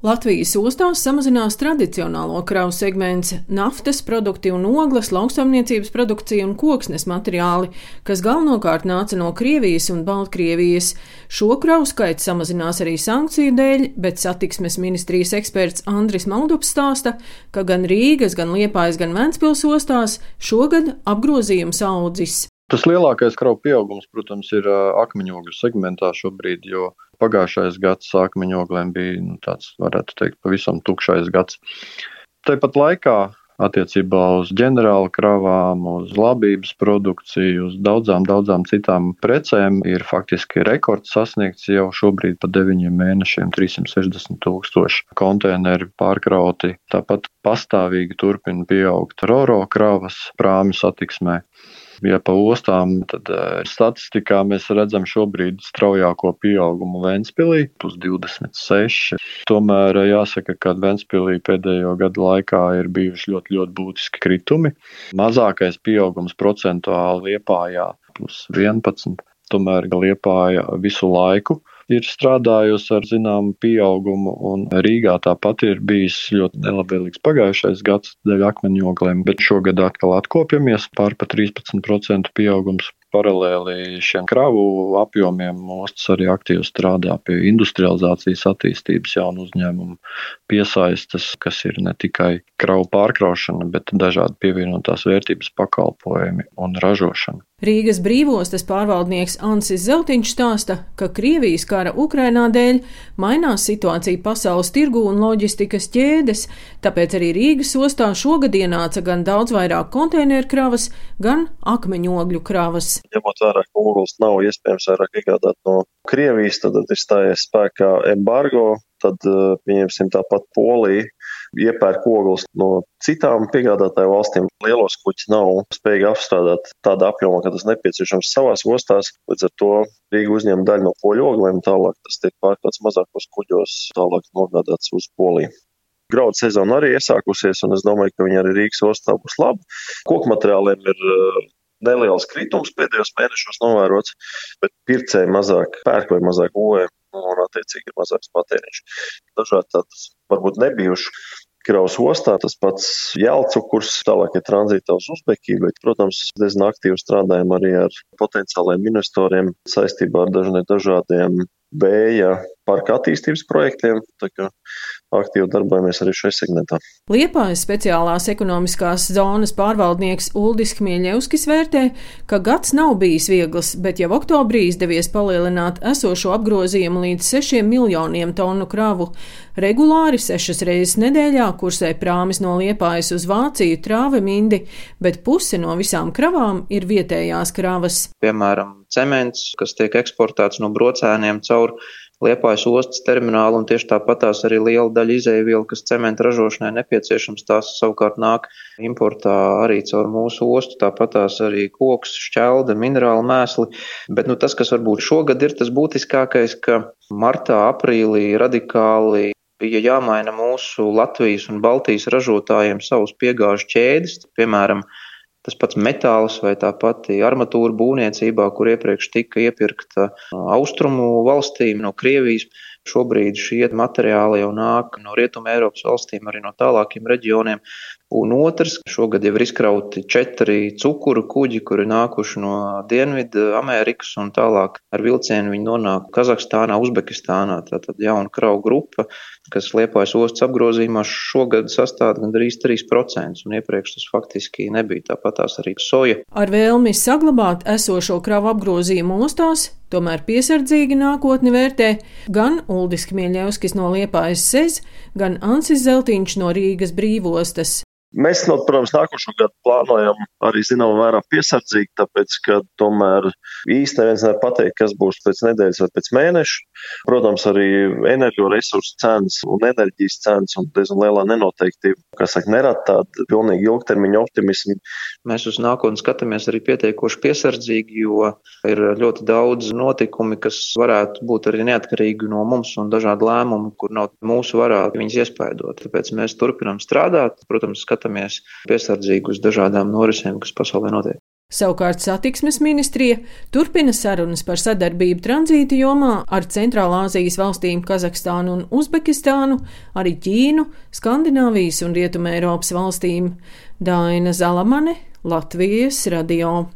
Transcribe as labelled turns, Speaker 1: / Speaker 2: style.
Speaker 1: Latvijas ostās samazinās tradicionālo kravu segments - naftas produkti un ogles, lauksaimniecības produkcija un koksnes materiāli, kas galvenokārt nāca no Krievijas un Baltkrievijas. Šo kravu skaits samazinās arī sankciju dēļ, bet satiksmes ministrijas eksperts Andris Maldups stāsta, ka gan Rīgas, gan Liepājas, gan Ventspils ostās šogad apgrozījums audzis.
Speaker 2: Tas lielākais kravu pieaugums, protams, ir akmeņogļu segmentā šobrīd, jo pagājušais gads akmeņoglēm bija nu, tāds, varētu teikt, pavisam tukšais gads. Tāpat laikā attiecībā uz ģenerāla kravām, uz labības produkciju, uz daudzām, daudzām citām precēm ir faktiski rekords sasniegts jau šobrīd pa deviņiem mēnešiem - 360 tūkstoši konteineri pārkrauti. Tāpat pastāvīgi turpina pieaugt roro kravas prāmju satiksmē. Ja pa ostām, tad uh, statistikā mēs redzam šobrīd straujāko pieaugumu Ventspīlī, plus 26. Tomēr jāsaka, ka Ventspīlī pēdējo gadu laikā ir bijuši ļoti, ļoti būtiski kritumi. Mazākais pieaugums procentuāli Liepājā plus 11. Tomēr Liepāja visu laiku ir strādājusi ar zināmu pieaugumu, un Rīgā tāpat ir bijis ļoti nelabvēlīgs pagājušais gads dēļ akmeņogliem, bet šogad atkal atkopjamies pār pa 13% pieaugums. Paralēli šiem kravu apjomiem ostas arī aktīvi strādā pie industrializācijas attīstības jaunu uzņēmumu piesaistes, kas ir ne tikai kravu pārkraušana, bet dažādi pievienotās vērtības pakalpojumi un ražošana.
Speaker 1: Rīgas brīvostas pārvaldnieks Ansis Zeltiņš stāsta, ka Krievijas kara Ukrainā dēļ mainās situācija pasaules tirgu un loģistikas ķēdes, tāpēc arī Rīgas ostā šogad ienāca gan daudz vairāk konteineru kravas, gan akmeņogļu kravas.
Speaker 3: Ņemot vērā, ka ogles nav iespējams vairāk iegādāt no Krievijas, tad ir stājies spēkā embargo, tad pieņemsim tāpat Polija iepērk ogles no citām piegādātāju valstīm. Lielos kuģus nav spējīgi apstrādāt tādā apjomā, ka tas nepieciešams savās ostās. Līdz ar to Rīga uzņem daļu no poļu oglēm, tālāk tas tiek pārkārtots mazākos kuģos, tālāk nogādāts uz Poliju. Graudu sezona arī iesākusies, un es domāju, ka viņi arī Rīgas ostā būs labi. Koku materiāliem ir neliels kritums pēdējos mēnešos novērots, bet pircēji mazāk pērk vai mazāk gūvē, un attiecīgi ir mazāks patēriņš. Dažādi tādas varbūt nebijuši Kraus ostā tas pats jēlcukurs, tālāk ir tranzītā uz Uzbekiju, bet, protams, diezgan aktīvi strādājam arī ar potenciāliem investoriem saistībā ar dažādiem vēja parka attīstības projektiem. Aktīvi darbojamies arī šajā segmentā.
Speaker 1: Liepājas speciālās ekonomiskās zonas pārvaldnieks Uldis Kmieļevskis vērtē, ka gads nav bijis viegls, bet jau oktobrī izdevies palielināt esošo apgrozījumu līdz 6 miljoniem tonu kravu. Regulāri sešas reizes nedēļā kursē prāmis no Liepājas uz Vāciju trāve mindi, bet puse no visām kravām ir vietējās kravas.
Speaker 4: Piemēram, cements, kas tiek eksportēts no brocēniem caur Liepājas ostas terminālu, un tieši tāpatās arī liela daļa izēvielu, kas cementa ražošanai nepieciešams, tās savukārt nāk importā arī caur mūsu ostu, tāpatās arī koks, šķelda, minerāli mēsli. Bet nu, tas, kas varbūt šogad ir tas būtiskākais, ka martā, aprīlī radikāli bija jāmaina mūsu Latvijas un Baltijas ražotājiem savus piegāžu ķēdes, piemēram, Tas pats metāls vai tā pati armatūra būvniecībā, kur iepriekš tika iepirkta austrumu valstīm no Krievijas, Šobrīd šie materiāli jau nāk no Rietuma Eiropas valstīm, arī no tālākiem reģioniem. Un otrs, šogad jau ir izkrauti četri cukuru kuģi, kuri nākuši no Dienvidu Amerikas un tālāk ar vilcienu viņi nonāk Kazahstānā, Uzbekistānā. Tātad jauna kravu grupa, kas liepājas ostas apgrozījumā šogad sastāv gandrīz 3%, un iepriekš tas faktiski nebija. Tāpat tās arī soja.
Speaker 1: Ar vēlmi saglabāt esošo kravu apgrozījumu ostās Tomēr piesardzīgi nākotni vērtē gan Uldis Kmieļevskis no Liepājas Sez, gan Ansis Zeltiņš no Rīgas brīvostas.
Speaker 3: Mēs, no, protams, nākošo gadu plānojam arī zināmā mērā piesardzīgi, tāpēc, ka tomēr īsti neviens nevar pateikt, kas būs pēc nedēļas vai pēc mēneša. Protams, arī energoresursu cenas un enerģijas cenas un diezgan lielā nenoteiktība, kas saka, nerada tādu pilnīgi ilgtermiņa optimismu.
Speaker 4: Mēs uz nākotni skatāmies arī pietiekoši piesardzīgi, jo ir ļoti daudz notikumi, kas varētu būt arī neatkarīgi no mums un dažādi lēmumi, kur nav mūsu varā viņas iespaidot. Tāpēc mēs turpinām strādāt, protams, skatāmies piesardzīgi uz dažādām norisēm, kas pasaulē notiek.
Speaker 1: Savukārt satiksmes ministrija turpina sarunas par sadarbību tranzīta jomā ar Centrālā Azijas valstīm Kazahstānu un Uzbekistānu, arī Ķīnu, Skandināvijas un Rietumē Eiropas valstīm. Daina Zalamane, Latvijas radio.